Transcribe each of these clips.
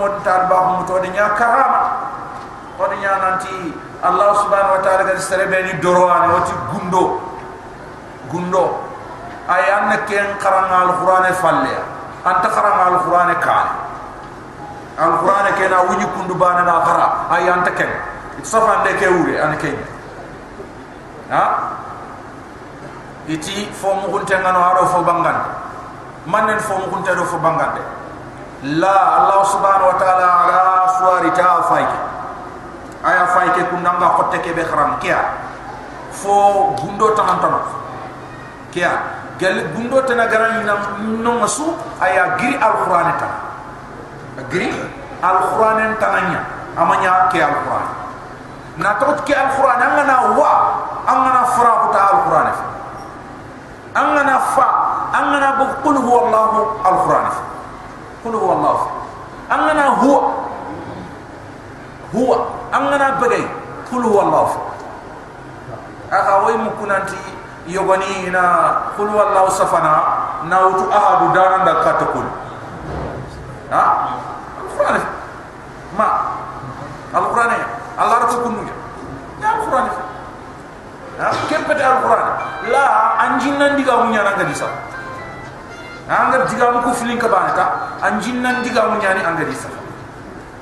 mo tal ba mo to de nya karama de nya nanti allah subhanahu wa ta'ala ga sere be ni dorwane wati gundo gundo ay an ken qaranga al qur'an falle. Anta qaranga al qur'an ka al qur'an ken a wuni kundu bana na qara ay anta ken safa de ke wure an ken ha? Iti fo mu kunte ngano haro fo bangan. Manen fo mu kunta do fo bangande لا الله سبحانه وتعالى على سوار تا فايك. ايا فايك كون نغا خوتك بي خرام كيا؟ فو غوندو تان تان كيا؟ گل غوندو تنا گران نام نو مسو ايا غري القرآن تا. غري القرآن تانيا أمانيا كيا القرآن. نا توت كي القرآن. أنا نا وا. أنا نا فرا بوتا القرآن. أنا نا فا. أنا نا بقول هو الله القرآن. فيه. قل هو الله أننا هو هو أننا بقي قل هو الله أخوي مكون أنت يغني إنا قل هو الله سفنا ناوت أحد دارا دكا تقول ها القرآن ما القرآن الله ركو يا القرآن ها كيف بدأ القرآن لا أنجينا نديك أمنيا نغدي سا anga diga mu ko filin ka bana ta anjin nan diga mu nyani anga di safa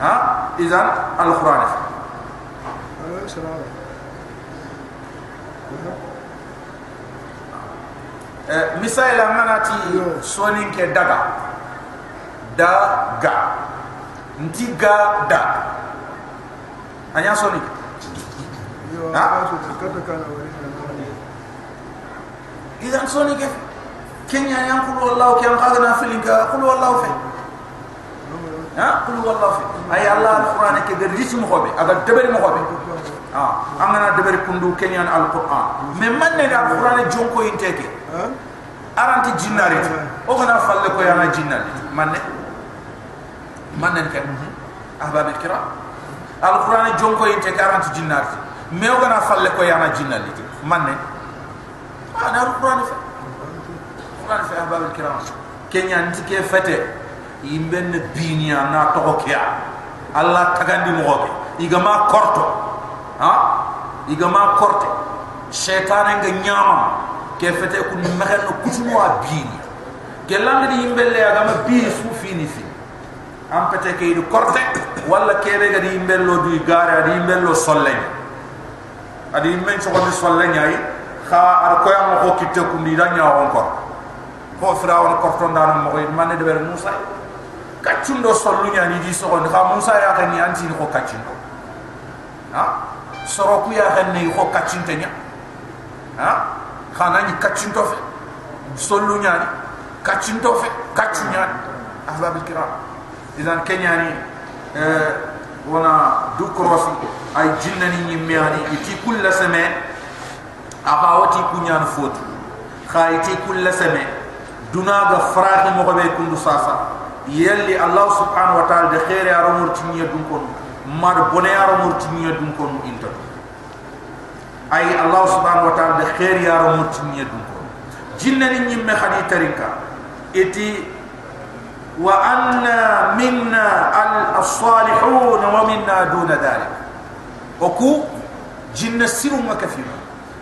ha? Idan al qur'an eh misaila manati sonin ke daga? Da. Ga ntiga da anya sonik ha idan sonik ke كنيا ينقل والله كان قادنا في لك قل والله في ها قل والله في اي الله القران كدر جسم خوبي اگر دبر مخوبي آه امنا دبر كندو كنيا القران من من القران جونكو ينتكي aranti jinnari o kana falle ko yana jinnali manne manne ke ahbab alkiram alquran jonko inte aranti jinnari me o kana falle ko yana jinnali manne ana alquran fa Quran fi ahbab al-kiram kenya ntike fete? Imben binia na to kya Allah tagandi mo ke? Igama korto. Ha? Igama korte. Shaytan nga nyama ke fete ku mehen no kutumo abini gelang di imbelle agama bi su fini fi. Am pete ke du korte. Wala kebe ga di imbello du gara di imbello solle adi men so ko di solle nyai kha ar ko yam ko kitte ku ndi da nyaawon ko ko firawon korton dano mo ko manne de ber musa? Kaccundo sollu nyani di so on ha musa ya kan ni anti ko kaccindo ha? Soro ku ya kan ni ko kaccinte nya ha? Khana ni kaccinto fe sollu nyani kaccinto fe kaccu nyani ahbab kiram idan kenyani euh wana du krosi ay jinnani ni miani iti kulla semaine akawati kunyan fotu khayti kulla semaine دنا غفراغ مغبي كندو ساسا يلي الله سبحانه وتعالى دي خير يا رمور تنية دنكون مار بني يا رمور تنية دنكون انت اي الله سبحانه وتعالى دي خير يا رمور تنية دنكون جنة نيني مخدي تريكا اتي وأن منا الصالحون ومنا دون ذلك وكو جنة سيرو مكفينا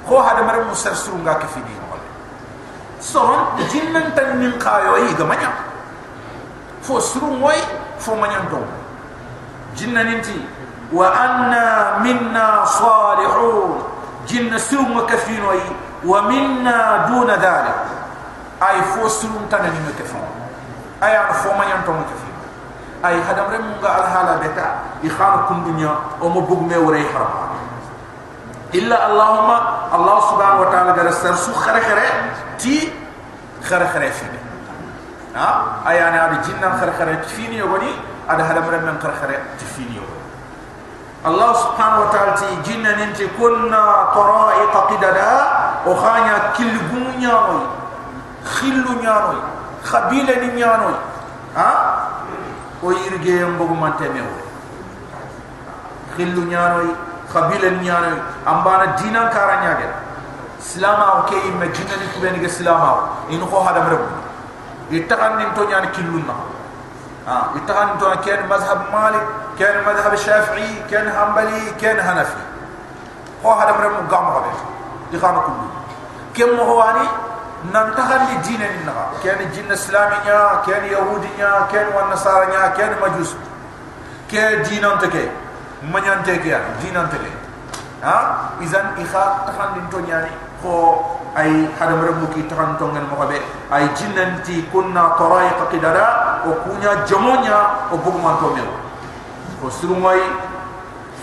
خو هذا مرمو سرسرو مكفينا سرم جنن تنن قايو اي غمانيا فو سرم وي فو مانيان دو جنن انتي وانا منا صالحون جنن سرم وكفين وي ومنا دون ذلك اي فو سرم تنن مكفين اي فو مانيان دو مكفين اي هذا مرمونغا الهالة بتا يخانو كن دنيا ومبوغمي وريح ربانيا illa allahumma allah subhanahu wa ta'ala gara sar su khare khare ti khare khare fi ha ayani adi jinnan khare khare ti fini yogoni ada hadam rem men khare khare ti fini yogoni allah subhanahu wa ta'ala ti jinnan inti kunna tara'iq qidada o khanya kil gunya moy khillu nyanoy khabila ni nyanoy ha o yirge mbogu manteme o khillu nyanoy khabila ni nyanoy ambana dinan karanya gel silama o ke imme jinnani kubeni ge silama o in ko hada mreb itakan nin to nyani killunna اه يتغن تو كان مذهب مالك كان مذهب الشافعي كان حنبلي كان حنفي هو هذا من قام غبي يخان كله كم هو اني ننتهن الدين النغا كان الدين الاسلامي كان يهودي كان والنصارى كان مجوس كان manyan tekiya jinante tele ha? Izan ikha tahan din to nyani ko ay hadam rebu ki tahan to ngal mokabe ay jinanti kunna torai qidara o kunya jomonya o bugman to mel ko suru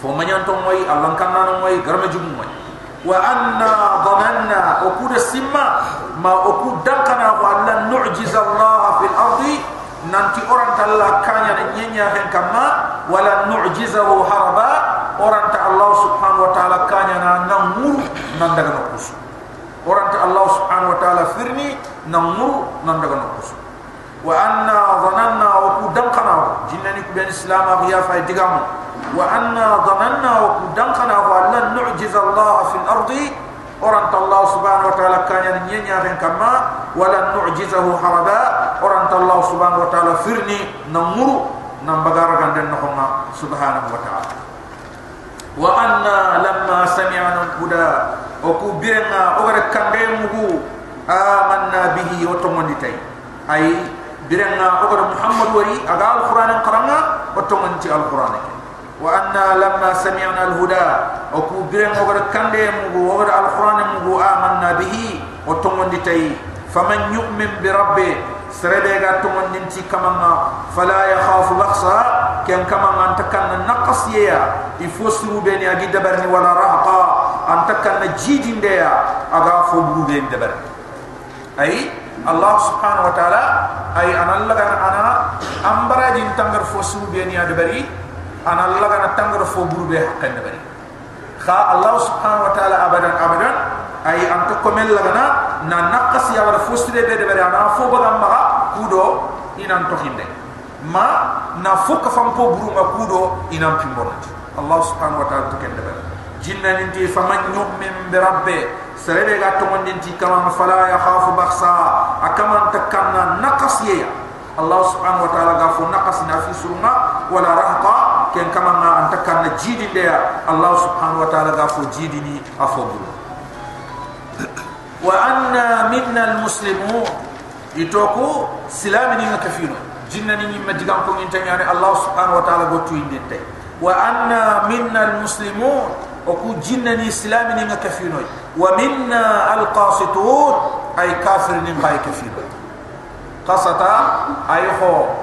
fo manyan moy allah kan nan moy garma jum moy wa anna dhananna o kuda simma ma o kudakana wa allah nu'jiza allah fil ardi nanti orang ta Allah kanya ne nyenya hen kama wala nu'jizahu haraba orang ta Allah subhanahu wa ta'ala kanya na ngamur nan daga orang ta Allah subhanahu wa ta'ala firni namur nan daga wa anna dhananna wa kudankana jinnani ku ben islam abu ya fa wa anna dhananna wa kudankana wa lan nu'jiza Allah fil ardi orang Allah subhanahu wa ta'ala kanya nyenya ren kama wala nu'jizahu haraba orang Allah subhanahu wa ta'ala firni namuru nam bagaragan den nokonga subhanahu wa ta'ala. Wa anna lamma sami'ana al-huda. Oku bienna ogare kande mugu amanna bihi otomondi ay birenga ogare muhammad wari aga al-qur'an qaranga otomondi al-qur'an. وأنا لما سمعنا الهدى أكو برن وغر كنده مغو وغر القرآن مغو آمنا به وطمون دي فمن يؤمن بربه سربيغا تمون نمتي كما فلا يخاف بخصا كان كما أنت كان نقص يا يفوسرو بيني أجي دبرني ولا رهقا. أنت كان جيجين ديا. أغا فوبو بين دبر أي؟ الله سبحانه وتعالى أي أنا لغن أنا أمبرا جين تنغر فوسرو بيني أدبري. Be adbari anallah kan tangar fo buru be hakkan debari kha allah subhanahu wa ta'ala abadan abadan ay anta komel lagana na nakas ya wala fo suru be debari ana fo bagam ma kudo inan to hinde ma na fukka fam po buru ma kudo inan pimbonati. Allah subhanahu wa ta'ala to ken debari jinna ninti faman yu'min bi rabbi serebe ga to mondinti kama fala ya khafu bakhsa akama takanna naqasiya Allah subhanahu wa ta'ala ga fu naqas na fi surma wala rahqa ken kama na antakanna jidi ndeya Allah subhanahu wa ta'ala ga fu jidi ni afobu wa anna minna almuslimun itoku silami ni kafiro jinna ni majigam ko ngintanyane Allah subhanahu wa ta'ala go tuinde wa anna minna almuslimun oku jinna ni islami ni kafino wa minna alqasitun ay kafir ni bay kafino qasata ay ho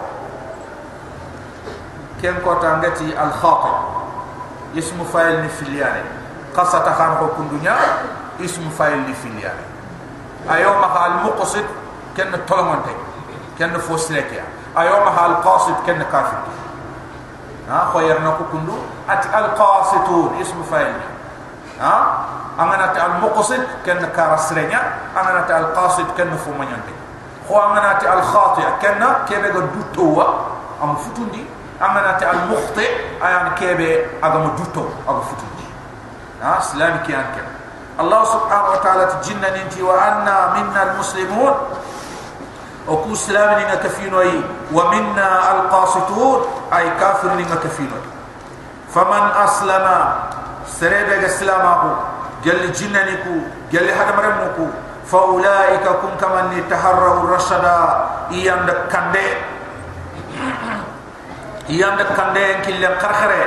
ken ko tangati al khatib ismu fa'il ni filiale qasata khan ko kundunya ismu fa'il ni filiale ayo ma al muqsid ken tolmonte ken fo srekia ayo ma al qasid ken kafir ها خيرنا كندو ات القاسطون اسم فاعل ها امنا ت المقصد كن كارسرنيا امنا ت القاسط كن فومنيانتي خو امنا ت الخاطئ كن كيبه دوتوا ام فتوندي امنا ت المخطئ ايان كيبه اغم دوتو اغ فتوندي ها سلام كيان كن الله سبحانه وتعالى تجنن انت وانا منا المسلمون وكو سلام لنا كفينوي ومنا القاسطون أي كافر لنا كفينوي فمن أسلم سريبا إسلامه جل جننكو جل هذا مرموكو فأولئك كن كمن iyande kande kille karkhare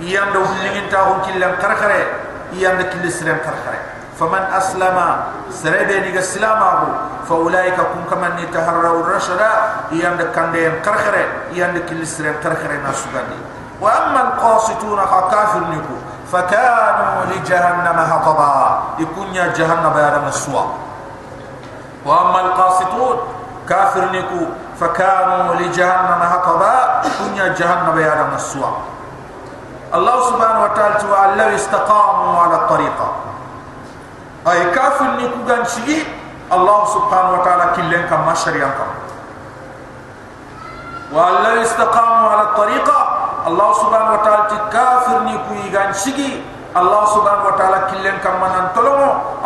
iyande wulingin ta hon kille karkhare iyande kille siren karkhare faman aslama sarebe ni gaslama bu fa ulaika kum kaman ni taharraw rashada iyande kande karkhare iyande kille siren karkhare na sugandi wa amma alqasituna fa kafir niku فكانوا ikunya jahannama يكون يا جهنم يا مسوا qasitun kafir ni نيكو فكانوا لجهنم حطبا كنيا جهنم يا مسوا الله سبحانه وتعالى تعالى استقاموا على الطريقة أي كاف نيكو شيء الله سبحانه وتعالى كلن كما شريان كما والله استقاموا على الطريقة الله سبحانه وتعالى كافر نيكو شيء الله سبحانه وتعالى كلن كم من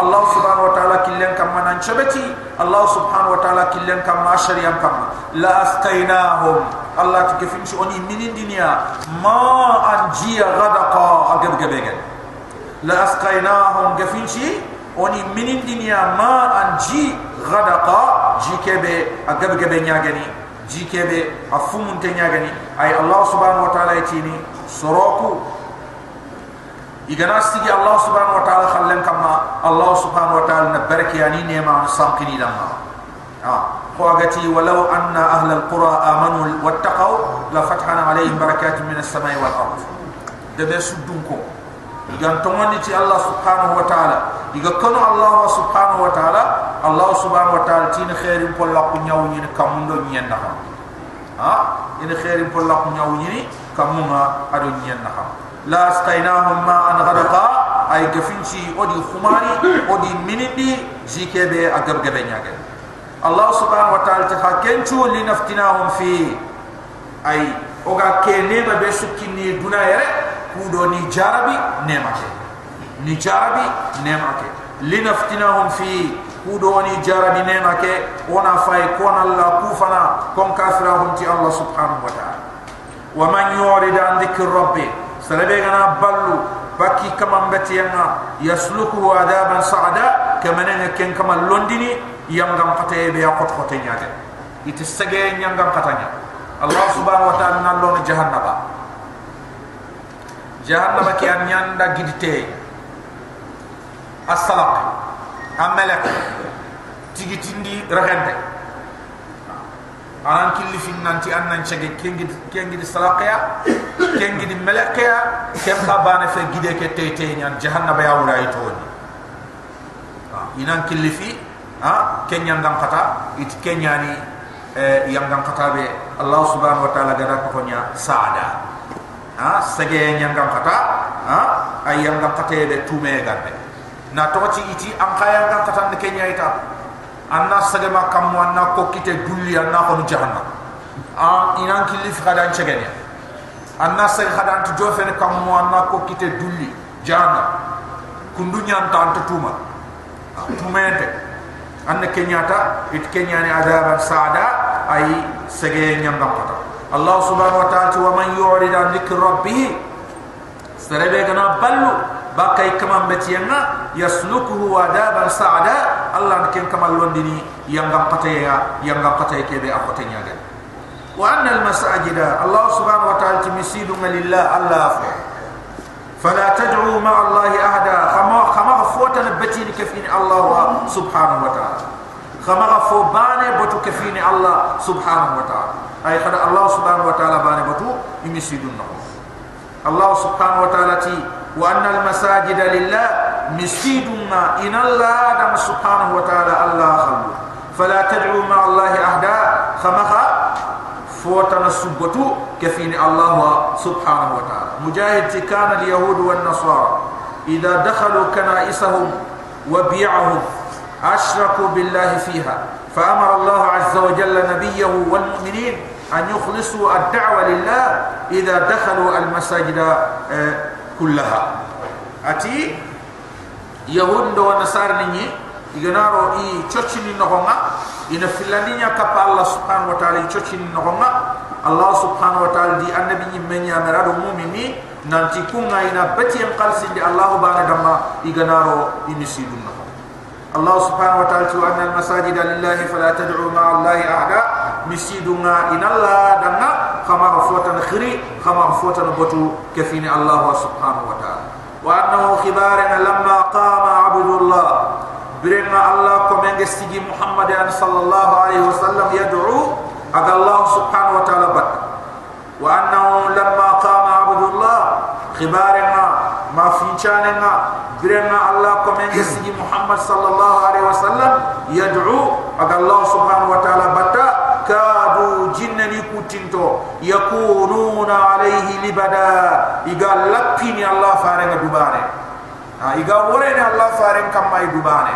الله سبحانه وتعالى كلن كم من شبتي الله سبحانه وتعالى كلن كم شريان كم لا أسقيناهم الله تكفين شو أني من الدنيا. ما أنجي غدقا أجب جبين لا أسقيناهم كفين شي؟ أني من الدنيا. ما أنجي غدقا جي كبه أجب جبين جي كبه أفهمون تنيا أي الله سبحانه وتعالى يتيني. سروكو. Igana sigi allah subhanahu wa ta'ala khallan kama allah subhanahu wa ta'ala na barki yani ne ma samkini lamma ah qawagati walau anna ahla alqura amanu wattaqaw la fathana alayhim barakatun min as-samai wal ard de be sudunko igan tongoni ti allah subhanahu wa ta'ala iga kono allah subhanahu wa ta'ala allah subhanahu wa ta'ala tin khairin pol la kunyaw ni kamundo nyen na ha ina khairin pol la kunyaw ni kamunga ado nyen na ha لا أستيناهم ما أن غرقا. أي كفنشي أدي خماري أدي منيدي جيكي بي أقب قبنيا الله سبحانه وتعالى تخاكنشو نفتناهم فيه أي أغا كي نيمة بسكيني دونا يري كودو نجاربي نيمة نجاربي نيمة لنفتناهم فيه kudoni jarabi nena نيمة ونا فاي كون الله كوفنا كون kafirahum تي الله سبحانه وتعالى. ومن يورد عن ذكر ربه baki kama mbeti yanga yasluku adaban sa'ada kama nanga ken kama londini yangam pate be yakot khote nyaade ite sage nyangam katanya. Allah subhanahu wa ta'ala nan lon jahannaba. Jahannama ki an nyanda gidite. Asalak amalak tigitindi ragende anan killi fin nanti an nan chege kengi kengi di salaqya kengi di kem khabane fe gide ke tete nyan jahannama ya wura ito ni inan killi fi ha kenya ngam kata it kenya ni eh, yang ngam kata be allah subhanahu wa taala gada ko nya saada. Ha sege nyangam kata ha ay yangam kata be tume garbe na to ci iti am khaya ngam kata ne kenya ita anna sagema kamu anna ko kite dulli anna ko nu jahanna a inan kilif khada chegene. Anna sag khada to jofen kamu anna ko kite dulli jahanna kundunya antanta tuma tumete anna kenyata it kenyani adaba saada ay sege nyamba pata. Allah subhanahu wa ta'ala wa man yu'rid an dhikri rabbih sarebe kana ballu bakai kamam betiyanga yasluquhu adaban sa'ada. Allah nken kamal londini yang gampate ya yang gampate kebe akote nyaga wa anna al Allah subhanahu wa ta'ala timisidu lillah Allah fa fala taj'u ma Allah ahada khama khama fotan betini kefini Allah subhanahu wa ta'ala. Khama fo bane botu kefini Allah subhanahu wa ta'ala. Ay khada Allah subhanahu wa ta'ala bane botu imisidu Allah subhanahu wa ta'ala ti ta wa anna al masajid lillah misidun ma in allah dam subhanahu wa ta'ala allah khallu fala tad'u ma allah ahda khamaha fotana subatu kafini allah subhanahu wa ta'ala mujahid kana al yahud wan nasara idha dakhalu kana'isahum wa bi'ahum ashraku billahi fiha فأمر الله عز وجل نبيه والمؤمنين أن يخلصوا الدعوة لله إذا دخلوا المساجد kullaha. Ati yahundo wa nasar ni ni iganaro i chochini no honga ina filaninya ka Allah subhanahu wa ta'ala i chochini no honga. Allah subhanahu wa ta'ala di annabi ni menya meradu mumi ni nanti kunga ina beti yang kalsi di Allah bahagia dhamma iganaro i misi dunna Allah subhanahu wa ta'ala tu anna al-masajida lillahi falatadu'u ma'allahi ahda'a misi dunga inalla danga kama fotan khiri kama fotan botu kefini Allah subhanahu wa ta'ala. Wa annahu khibarina lamma qama abdullah. Birema Allah ko menge sigi Muhammad an sallallahu alaihi wasallam yad'u aga Allah subhanahu wa ta'ala bat. Wa annahu lamma qama abdullah khibarina ma fi nga birema Allah ko menge sigi Muhammad sallallahu alaihi wasallam yad'u aga Allah subhanahu wa ta'ala batta Kadu jinna ni kutinto yakununa alayhi libada. Iga igalakini allah fareng dubane. Ha igawore ni allah fare kamai dubane.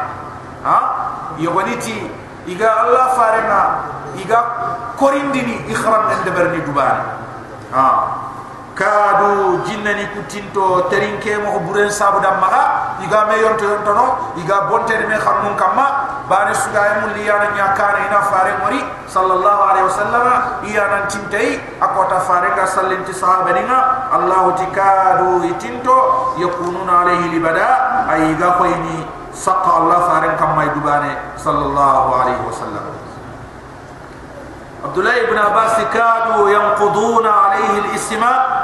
Ha? Yobaniti iga allah fare iga korindini ikhram ende berni dubane. Ha. Kadu jinna ni kutinto terinke mo buren sabu damma iga meyonto yonto no. Iga bonte ni khamun kamma bani suga ya mulli ya na ina fare mori sallallahu alaihi wasallam ya na tintai akota fare ka sallinti sahaba dinga allah tikadu itinto yakununa alaihi libada ayiga ko ini saqa allah fare kam mai dubane sallallahu alaihi wasallam abdullah ibn abbas kadu yanquduna alaihi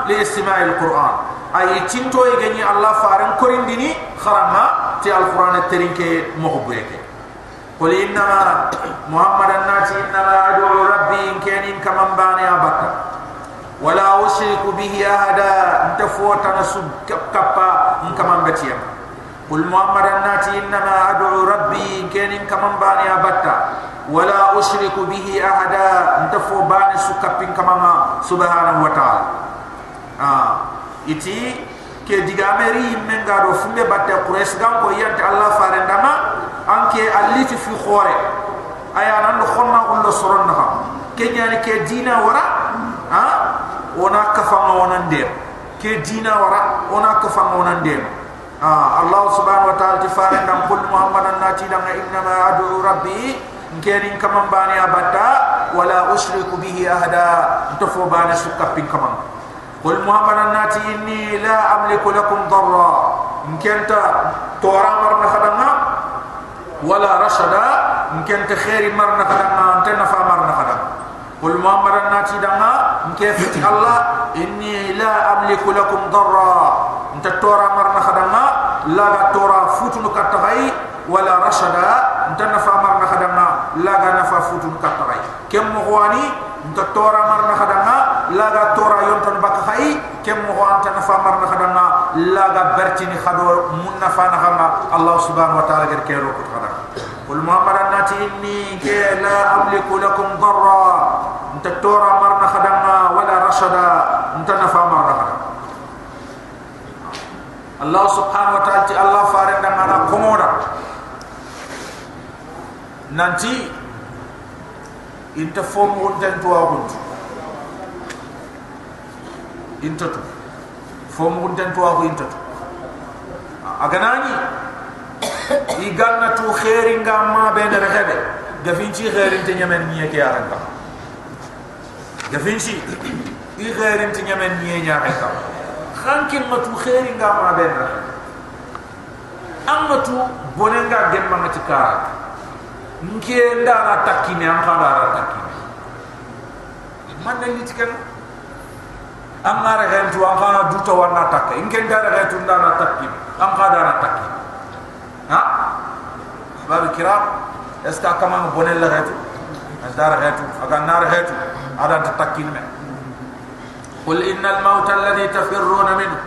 alistima al-Quran. ay tinto e allah fare korindini kharama ti al-Quran terinke mohbeke قل إنما محمد الناتي إنما أدعو ربي إن كان إن كمان باني أبتا ولا أشرك به أحدا. انت فوتنا سب كبا إن كمان بتيا قل محمد الناتي إنما أدعو ربي إن كان إن كمان باني أبتا ولا أشرك به أحدا. انت فو باني سكبين كمان سبحانه وتعالى. ah iti ke digameri men gado fumbe batte quraish gam ko yante allah fare ndama anke alliti fi khore. Aya nan do khonna ullo soron na ha. ke nyani ke dina wara ha? Ona kafa wonan de ke dina wara ona kafa wonan de ha allah subhanahu wa taala ti fare kul muhammadan nati dan inna ma adu rabbi. Ngeri kamam bani abata ya wala usyriku bihi ahada. Tofo bani suka pin kamam kul muhammadan nati inni la amliku lakum darra. Ngenta toramar na khadanga ولا رشدا ممكن تخير مرنا فدنا أنت نفع مرنا فدنا قل محمد ناتي دنا ممكن فتح الله؟ إني لا أملك لكم ضرا. أنت تورا مرنا فدنا لا تورا فتن كتغي ولا رشدا أنت نفع مرنا فدنا لا نفع فتن كتغي. كم مغواني؟ أنت تورا مرنا فدنا لا تورا يونتن بكخي كم هو أنت نفع مرنا خدنا لا جبرتني خدو من نفع خما الله سبحانه وتعالى غير كيرو كتخدنا قل محمد أنتي إني كي لا أملك لكم ضرا. أنت تورا مرنا خدنا ولا رشدا. أنت نفع مرنا خدنا الله سبحانه وتعالى الله فارنا معنا كمورا نانتي إنت فوم وانت أنتوا وانتوا intatu fo mu den to ko intatu aganani i ganna tu khairi ngamma be na rebe gafinci khairi te nyamen niye ke aranga gafinci i khairi te nyamen niye nya ka khankin ma tu khairi ngamma be na amma tu bonenga gemma ngati kara nke ndana takine an khara takine man na litikan angara gentu anga duto wana takke ingen dara gentu ndana takki. Anga dara takki. Ha? Babu kiram eska kama bonel la gentu dara gentu aga nar gentu ada takki me qul innal maut alladhi tafirruna minhu.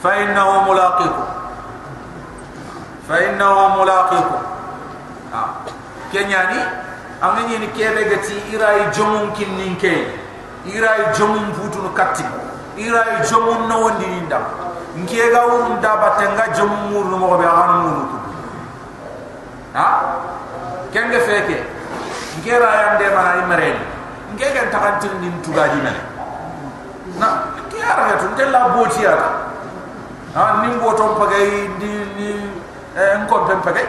Fa innahu mulaqikum. Fa innahu mulaqikum. Ha. Kenyani ameni ni kebe gati irai jomun kinninke. ira jomun futu no katti ira jomun no wondi ndam ngie ga wurun da batenga jomun mur no mo be ko ha? Kenge feke. Ngie ra yande mana imare ngie ga takantin din tuga di mele na ki ara ga tun tella ya ha nim boto pagay di ni en ko pem pagay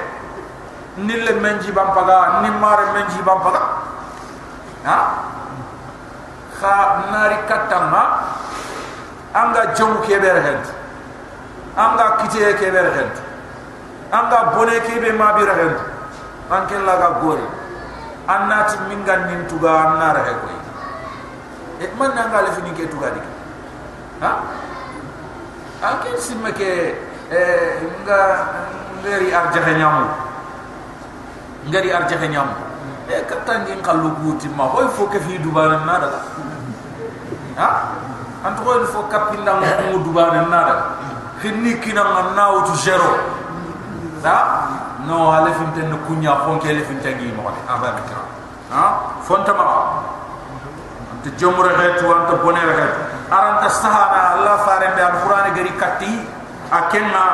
nille menji bam paga nimare menji bam paga ha kha nari katama anga jomu ke ber hent. Anga kite ke ber hent. Anga bone ke be ma bi hent. Anke la ga gori annati mingan nin tuga annar he koy e man nanga le fini ke tuga dik ha? Anke simme ke e nga ngari arjahe nyamu ngari arjahe nyamu e katangi kallu guti ma hoy fo ke fi dubana nada ha? Antu ko fo kapilla mo dubana nada. Finni kina nganna wutu zero. Ha? No ale fin tan kunya fon ke le fin tangi mo ha ba ha? Fon tama ante jomre hetu ante bonere hetu aranta sahana allah fare be alquran gari katti akenna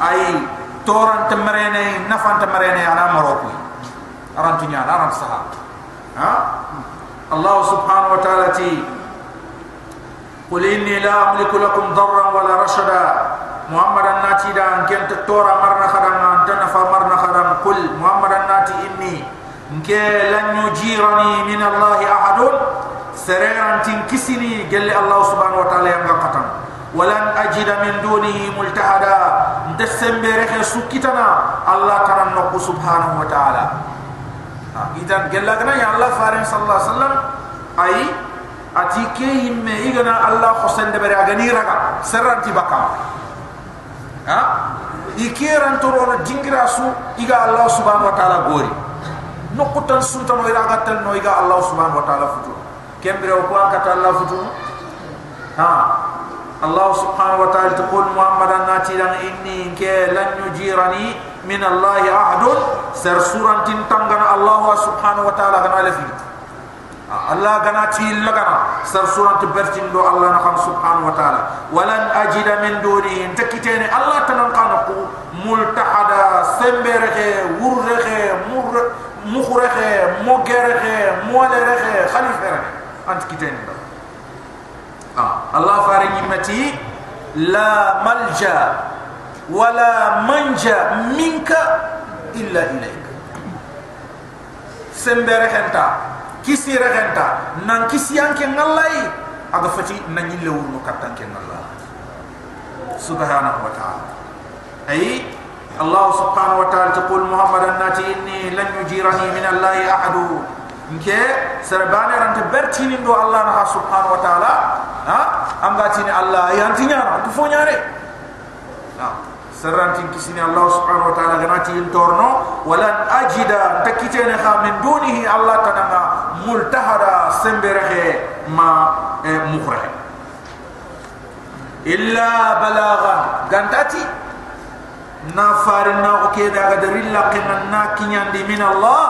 ay torante marene nafante marene ana maroko aranta nya aranta sahana ha? Allah subhanahu wa ta'ala ti قل إني لا أملك لكم ضرا ولا رشدا. محمد الناتي دا أن كنت تورا مرنا خدم أن تنفى مرنا خدم. قل محمد الناتي إني إنك لن يجيرني من الله أحد. سريرا تنكسني جل الله سبحانه وتعالى يمغى قطن ولن أجد من دونه ملتحدا. ندسم برخي سكتنا. الله ترى سبحانه وتعالى. إذا قال لنا يا الله فارن صلى الله عليه وسلم. أي ati ke yimme igana allah khosende bere agani raga serranti baka ha? Ikiran toro na dingira su iga allah subhanahu wa taala gori. Nokutan sunta no ira gatal no iga allah subhanahu wa taala futu. Kembere ko an kata allah futu? Ha? Allah subhanahu wa taala taqul muhammadan nati lan inni ke lan yujirani min allah ahadun. Ser surantin tangana allah subhanahu wa taala kana lafi الله غناتي لغنا سر سورة برتين دو الله نخم سبحانه وتعالى. ولن أجد من دونه انتكتين الله تنقانق ملتحدا سنبرخ ورخ مر مخرخ مغرخ مولرخ خليفة. أنت كتين آه. الله فارن يمتي لا ملجأ ولا منجأ منك إلا إليك. سنبرخ أنت. Kisi regenta nan kisi yanke ngallai aga fati nan yille wurno kattan ke ngalla subhanahu wa ta'ala ay allah subhanahu wa ta'ala taqul muhammadan nati inni lan yujirani min allah ahad nke serbane ran te bertini do allah na subhanahu wa ta'ala. Ha? Amgatini allah yantinya to fo nyare ha سرانتين كسيني الله سبحانه وتعالى غناتي انتورنو ولن أجد تكتين من دونه الله تنمى ملتهدا سنبره ما مخره إلا بلاغا غنتاتي نافارنا وكيدا غدر الله قمنا كنيان من الله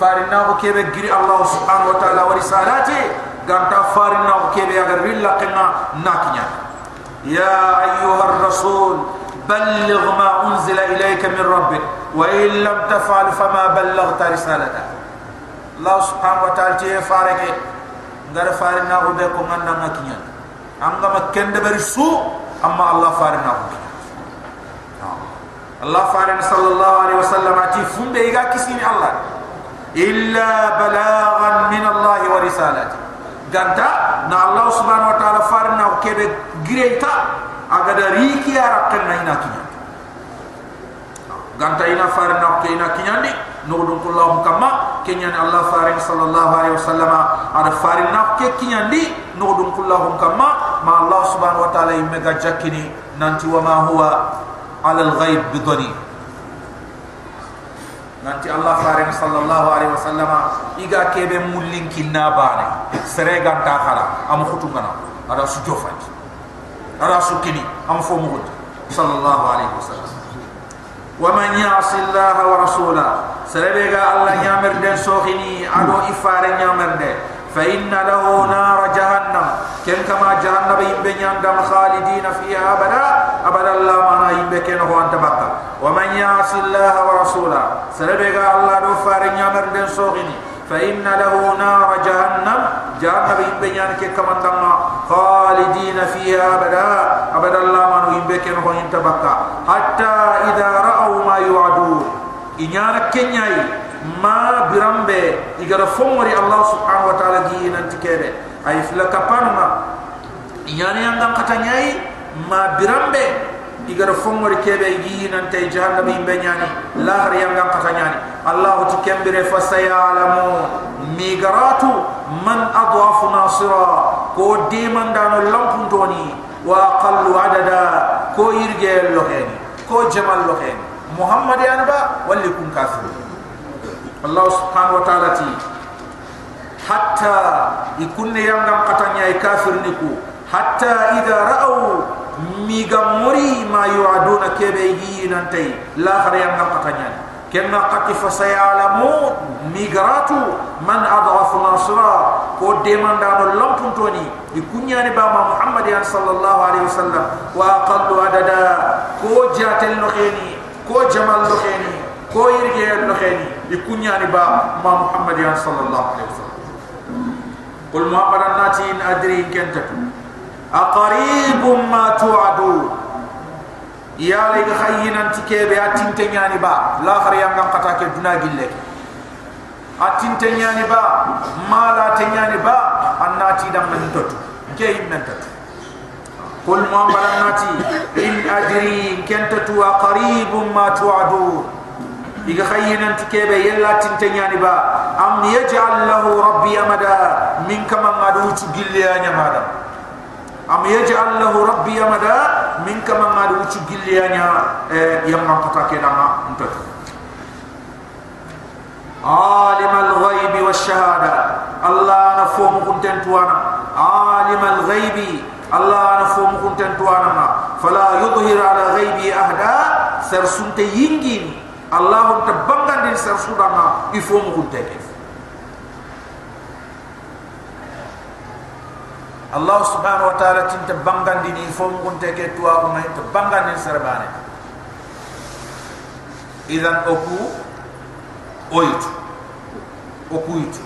فارنا وكيدا غري الله سبحانه وتعالى ورسالاته غنتا فارنا وكيدا غدر الله قمنا ناكنيان يا أيها الرسول بلغ ما أنزل إليك من ربك وإن لم تفعل فما بلغت رسالته. الله سبحانه وتعالى تيه فارك غير فارنا غبكم أننا مكيان أننا مكين دبر سوء أما الله فارنا غبكم الله فارنا صلى الله عليه وسلم. أتي فند إيغا كسيني الله. إلا بلاغا من الله ورسالته غانتا نا الله سبحانه وتعالى فارنا وكيبه غريتا agada riki ara kenna ina kinya ganta ina farin na ke ina kinya ni. Nudun kullahu kama kenya ni allah farin sallallahu alaihi wasallam. Ada farin na ke kinya ni nudun kullahu kama ma allah subhanahu wa taala imega jakini nanti wa ma huwa ala al-ghaib bidani nanti Allah farin sallallahu alaihi wasallam. Iga kebe mullin kinna bane sere ganta khala am khutungana ada sujofati على سكني أم فمود صلى الله عليه وسلم. ومن يعص الله ورسوله سربيغا الله يامر دين سوخني أدو إفار يامر دين. فإن له نار جهنم. كن كما جهنم يبنيان دم خالدين فيها أبدا أبدا الله ما يبكين هو أنت بقى ومن يعص الله ورسوله سربيغا الله دو فار يامر دين سوخني فإن له نار جهنم جهنم يبنيان كما دم خالدين فيها أبدا. أبدا الله ما يبكين هو أنت بقى حتى إذا رأوا ما يوعدون. إنيانا كنياي. ما برامبه إذا فمري الله سبحانه وتعالى جي ننتكيبه أي فلا كبانما إنيانا يندم قتنياي ما برامبه إذا فمري كيبه جي ننتي جهنم يبنياني لا هر يندم قتنياني الله تكمبر فسيعلمون ميغرات من أضعف ناصرا كو ديمان دانو لنكنتوني وأقل عددا كو يرجي اللوخيني كو جمال اللوخيني محمد يانبا ولكم كافر الله سبحانه وتعالى تي حتى يكون يندم قتنيا كافر نكو حتى إذا رأوا ميغموري ما يوعدون كيبيجي ننتي لا miga mori ma yuaduna kebe yiinantayi lahare yang ngakatanya kenna qati fa sayalamu migratu man adraf nasra. Ko demandano lampuntoni di kunyani ba muhammad ya sallallahu alaihi wasallam. Wa aqallu adada. Ko jatel no kheni ko jamal no kheni ko yirge no kheni di kunyani ba ma muhammad ya sallallahu alaihi wasallam. Qul ma qadanna tin adri kentatu أقريب ما توعدون يا لي خينا تكيبي أتين تنياني با. لا خريان كم قتاك دنا جلك أتين تنياني با. ما لا تنياني با. أناتي دم من تتو كي من تتو قل ما بلناتي إن أدري كنت تتو قريب ما توعدون إذا خينا تكيبي يلا تنتنياني با. أم يجعل له ربي أمدا. من كما ما دوتو جلياني مادم am yaj'al lahu rabbi amada. Min kama ngadu uchu gilliyanya eh, yang ngapata ke dama untat alim al ghaibi was shahada allah na fomu kunten tuana alim al ghaibi. Allah na fomu kunten tuana fala yudhhir ala ghaibi ahda sar sunte yingin. Allah tabbangan din sar sudana ifomu kunteke Allah subhanahu wa ta'ala tinta bangan di ni fo ngun teke tuwa ko mai to bangan ni sarbane idan oku oitu. Oku itu.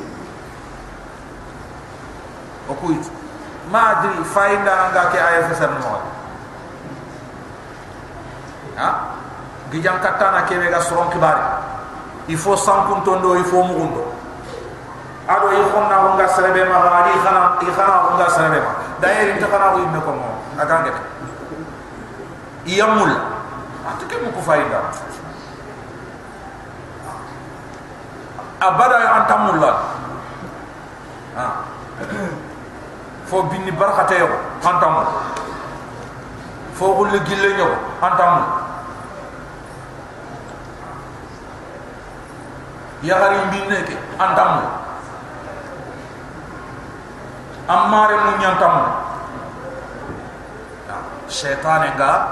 Oku itu. Ma adri faida nga ke aya fasar mo ha? Gijam katana ke ga soron kibari sans kuntondo il faut mugundo ado i khonna ko ngar sarebe ma ma ali khana i khana ko ngar sarebe ma dair inta khana ko ibne ko mo agange yamul atike mu ko fayda abada antamulla ha fo binni barakata yo antamul fo gulle gille ñoo antamul ya harim binne ke antamul ammare mun yankamu shaytane ga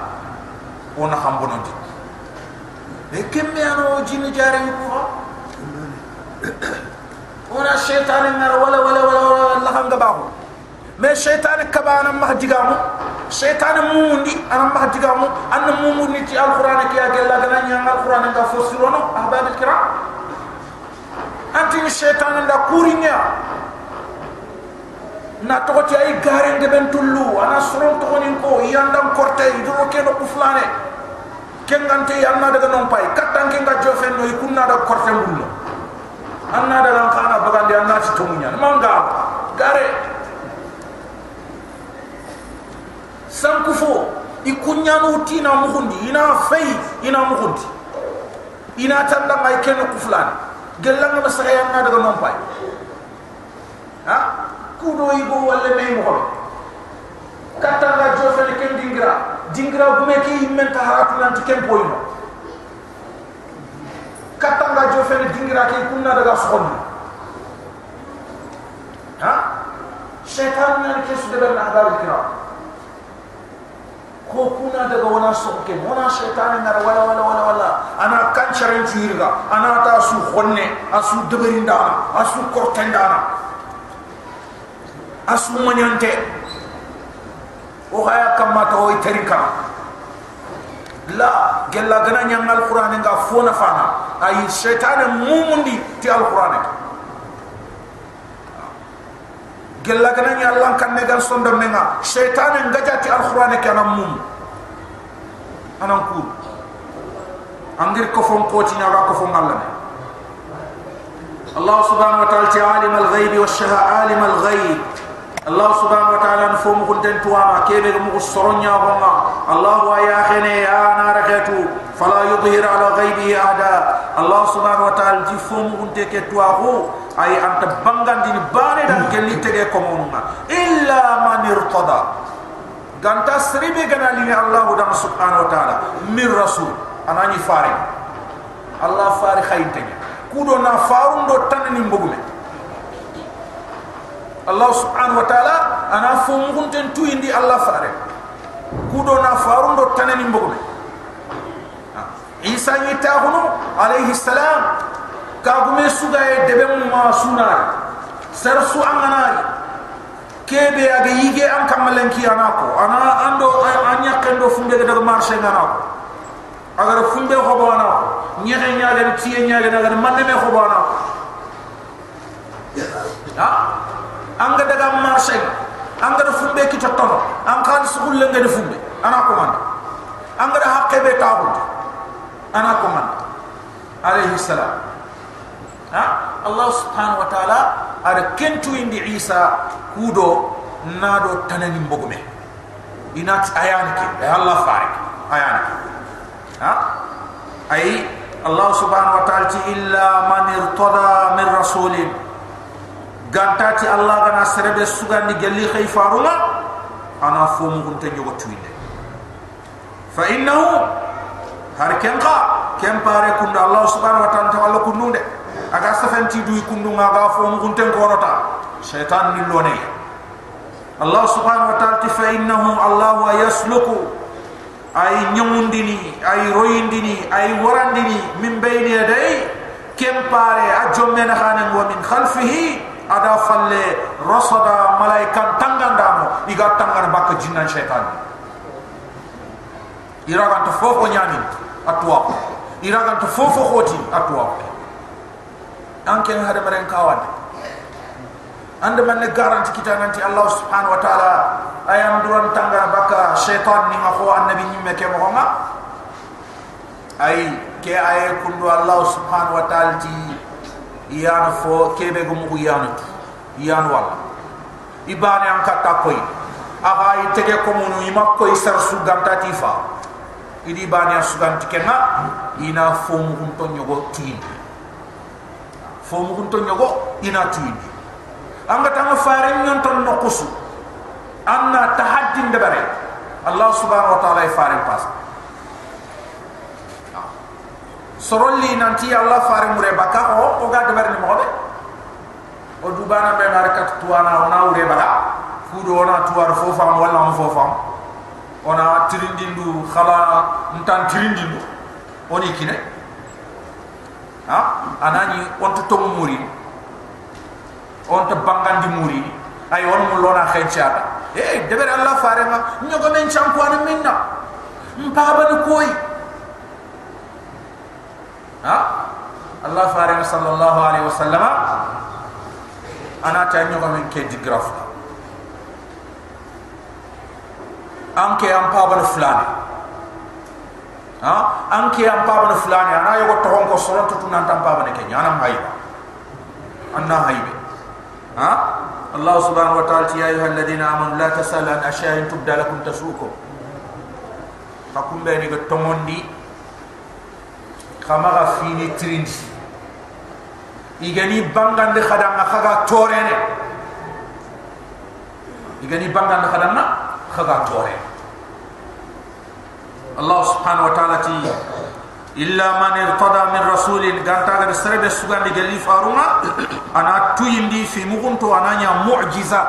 ona hambono di e kemme ano jinni jare ko ha ona shaytane ngar wala wala wala wala hanga bawo me shaytane kabana ma digamu shaytane mundi anam ma digamu an mumundi ci alquran ki ya gella gana nyanga alquran ga fosirono ahbab alkiram antin shaytane da kurinya na tokoti ay gare de ben tullu ana soron to ni ko yandam korte idro ke no kuflane kengante yanna daga non pay katan ke ngajo fen no ikunna da korte mullo anna daga kana bagandi anna ci to munya manga gare sankufo ikunya no tina muhundi ina fay ina muhundi ina tanda may ken kuflane gelanga masaya yanna daga non pay kudo ibo wala may mo kata nga jofe le ken dingra dingra bu me ki men ta haratu nan ken poyno kata nga jofe le dingra ki kunna daga sokon ha? Shaytan nan ke su daga na dal kira. Ko kuna daga wana sokke wana shaytan ngara wala wala wala wala. Ana kan charen jirga ana ta su khonne asu deberinda asu kortendana asu manyante o haya kamma to o terika la gella gana nyang alquran nga fona fana ay shaytan mumundi ti alquran gella gana nya allah kan ne gan sonda menga shaytan nga jati alquran ke anam mum anam ku angir ko fon ko ti nyaga ko fon allah wa ta'ala alim al-ghaib wa shahada alim al-ghaib الله سبحانه وتعالى نفهم كنتن تواما كيبه مغسرون يا غما؟ الله ويا خني يا نار كتو فلا يظهر على غيبه احد الله سبحانه وتعالى جفهم كنت كتواغو أي أنت بانغان دي باري دان كلي تيغي كومونغا إلا من ارتضى. ganta sribe gana li Allah dan subhanahu wa ta'ala min أنا anani fare Allah fare khaytanya kudo na farun do tanani mbogume Allah subhanahu wa ta'ala ana fumun ten tu Allah fare. Kudo na farundo tanani mbogme Isa ni tahuno alayhi salam ka gume suga e ma suna sar su angana kebe aga yige am kamalen ki ana ando anya kendo fumbe daga marché ngana agar fumbe hobo anako. Nyege nyaga tiye nyaga daga manne me hobo anako anga daga marché angara fumbe ki totono an kan sugul le ngade fumbe ana ko man angara hakke be tawu ana ko man alayhi salam. Ha? Allah subhanahu wa ta'ala ada kentu indi isa kudo nado tanani mbogume inat ayanki ay allah faik ayanki ha? Ay allah subhanahu wa ta'ala illa man irtada min rasulin gantati allah gana serebe sugandi gelli khayfaruma ana fomu gunte jogo tuinde. Fa innahu har kenqa kempare kunda allah subhanahu wa ta'ala tawalla kununde aga safenti duy kundunga ga fomu gunte konota shaytan ni lone allah subhanahu wa ta'ala fa innahu allah yasluku ay nyamundini ay royindini ay warandini min bayni yaday kempare a jommena khanen wa min khalfihi ada falle rasada malaikan tangandamo iga tangar bak jinnan syaitan. Iragan to fofo nyani atwa iragan to fofo khoti atwa anke hada maren kawan. Ande man ne garanti kita nanti allah subhanahu wa taala. Ayam duran tangar baka syaitan ni ngako annabi nyimme ke mo ay ke ay kundu allah subhanahu wa taala ti iyana fo kebe go mu iyana tu iyana wala ibane an katta koy aga i tege ko munu ima koy sar su ganta ti fa idi bane su ganti kenga ina fo mu hun to nyogo tin fo mu hun to nyogo ina tin anga tanga fare nyon ton no kusu anna tahaddi ndebare allah subhanahu wa ta'ala fare pas sorolli nanti Allah fare mure baka. O o ga debar ni mobe o dubana be na tuana ona ure baka. Fudo ona tuar fofa wala mo fofa ona tirindindu khala ntan tirindindu oni kine? Ha? Anani on to to muri. On to bangandi muri. Ay on mo lona khenchata eh debar Allah fare ma nyogo men champwana minna. Mpaba ni koy ha? Allah faare sallallahu alaihi wasallam ana ta nyoga men ke digraf anke am pabal fulani. Ha? Anke am pabal fulani. Ana yogo to ko soron to tunan tam pabane ke nyana hayba anna haybe ha? Allah subhanahu wa ta'ala ya ayuha alladhina amanu la tasalu an ashay'in tubda lakum tasukum. Takumbe ni go tomondi kama ga fini trindi igani bangan de khadanga khaga torene. Igani bangan de khadanga khaga torene. الله سبحانه وتعالى إلا من ارتضى من رسول غانتا غير سربي سوغان دي جلي فارونا أنا تويم دي في مغنتو أنا معجزه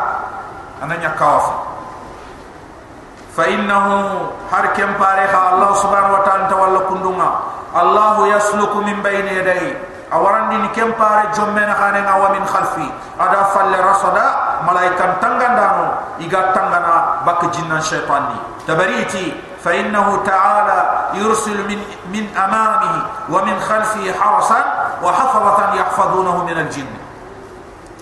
أنا نيا كافر فإنه هر كم الله سبحانه وتعالى تولى كندوما الله يسلك من بين يدي. أوران دين كم بارة جمعنا خانين أو من خلفي. أدا فل رصدا ملايكا تنغن دانو إيغا تنغنا بك جنن شيطان تبريتي. فإنه تعالى يرسل من, من أمامه ومن خلفه حرسا وحفظة يحفظونه من الجن.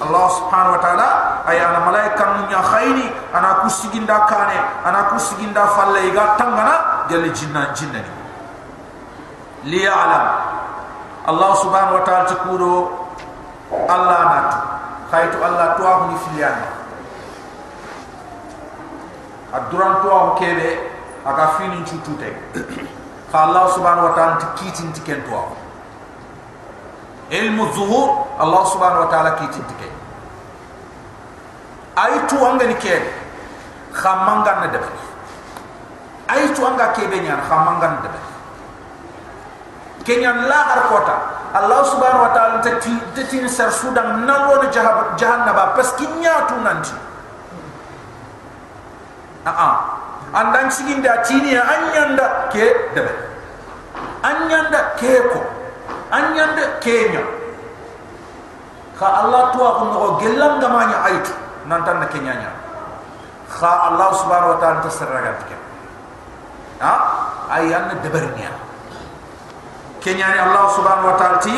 الله سبحانه وتعالى ay ana malaikan nya khairi ana kusiginda kane ana kusiginda falle iga tangana gel jinnan jinnani liya'lam Allah subhanahu wa ta'ala tikuro Allah nat khaitu Allah tuwa ni filian. Aduran tuwa kebe aga fini chutute fa Allah subhanahu wa ta'ala tikitin tiken tuwa ilmu zuhur Allah subhanahu wa ta'ala kitin tiken ay tuwa ngani kebe khamangan na debe ay tuwa nga kebe nyan khamangan na debe kenyan la har kota. Allah subhanahu wa ta'ala tati tati sar sudan nalo na jahab jahannaba paski nyatu nanti. A a andan siginde atini anyanda ke debe anyanda ke ko. Anyanda kenya kha allah tuwa ko no gamanya aitu nantan na kenyanya kha allah subhanahu wa ta'ala tasarraga tike ha? Ayan debernya kenyani Allah subhanahu wa ta'ala ti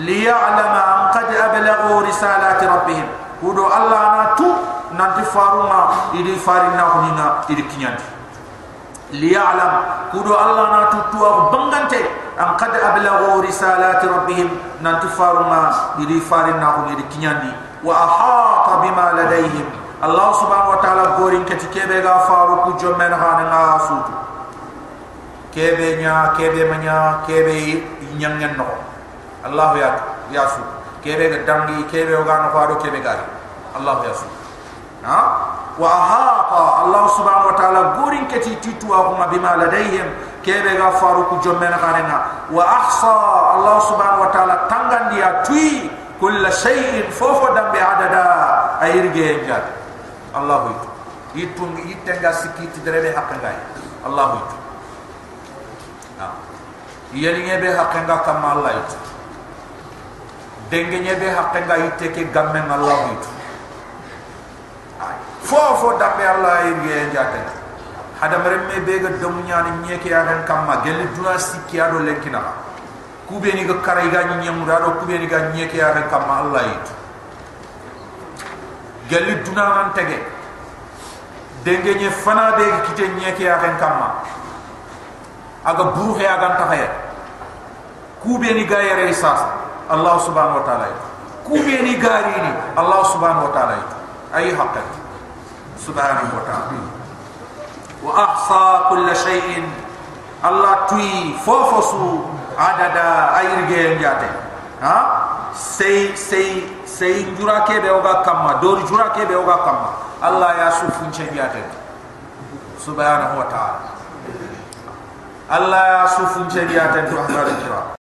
liya'lama an qad ablagu risalati rabbihim. Kudo Allah na tu nanti faruma idi farina hunina idi kinyandi liya'lam. Kudo allah na tutuwa bangante an qad ablaghu risalati rabbihim. Nanti faruma idi farina hunina idi kinyandi wa ahata bima ladayhim. Allah subhanahu wa ta'ala gorin kati kebe ga faru ku jommen hananga sutu kebe nya kebe manya kebe nyangen no. Allah ya ya su. Kebe ga dangi kebe ga no faru kebe gari allah ya su. Ha? Wa ahata allah subhanahu wa ta'ala gurin kati titu ahuma bima ladayhim. Kebe ga faru ku jommen khanena wa ahsa allah subhanahu wa ta'ala tangan dia tui kull shay'in fofo dambe adada ayirge enja allah itu. Itung itenga sikiti derebe hakanga allah itu. Ha. Yelinge be hakanga kam allah itu. Denge nyebe hakanga iteke gamme allah itu. Fofo dambe Allah yirge jate hada meremme bega dom nyani nyeke ya han kamma. Gel duna sikki ado lenkina kubeni ga kara iga nyi nyamura do kubeni ga nyi ke yare kam Allah yi gelli duna man tege. Denge nye fana de kite nyi ke yare kam aga buru he aga ta kubeni ga yare isas Allah subhanahu wa ta'ala. Itu. kubeni ga ni Allah subhanahu wa ta'ala. Itu. ay haqqat subhanahu wa ta'ala. Wa ahsa kull shay'in. Allah tui fofosu. adada ayirgeyen jate ha? Sei sei sei jura kebe oga kamma dori jura kebe oga kamma. Allah ya su funce jate subhanahu wa ta'ala. Allah ya su funce jate to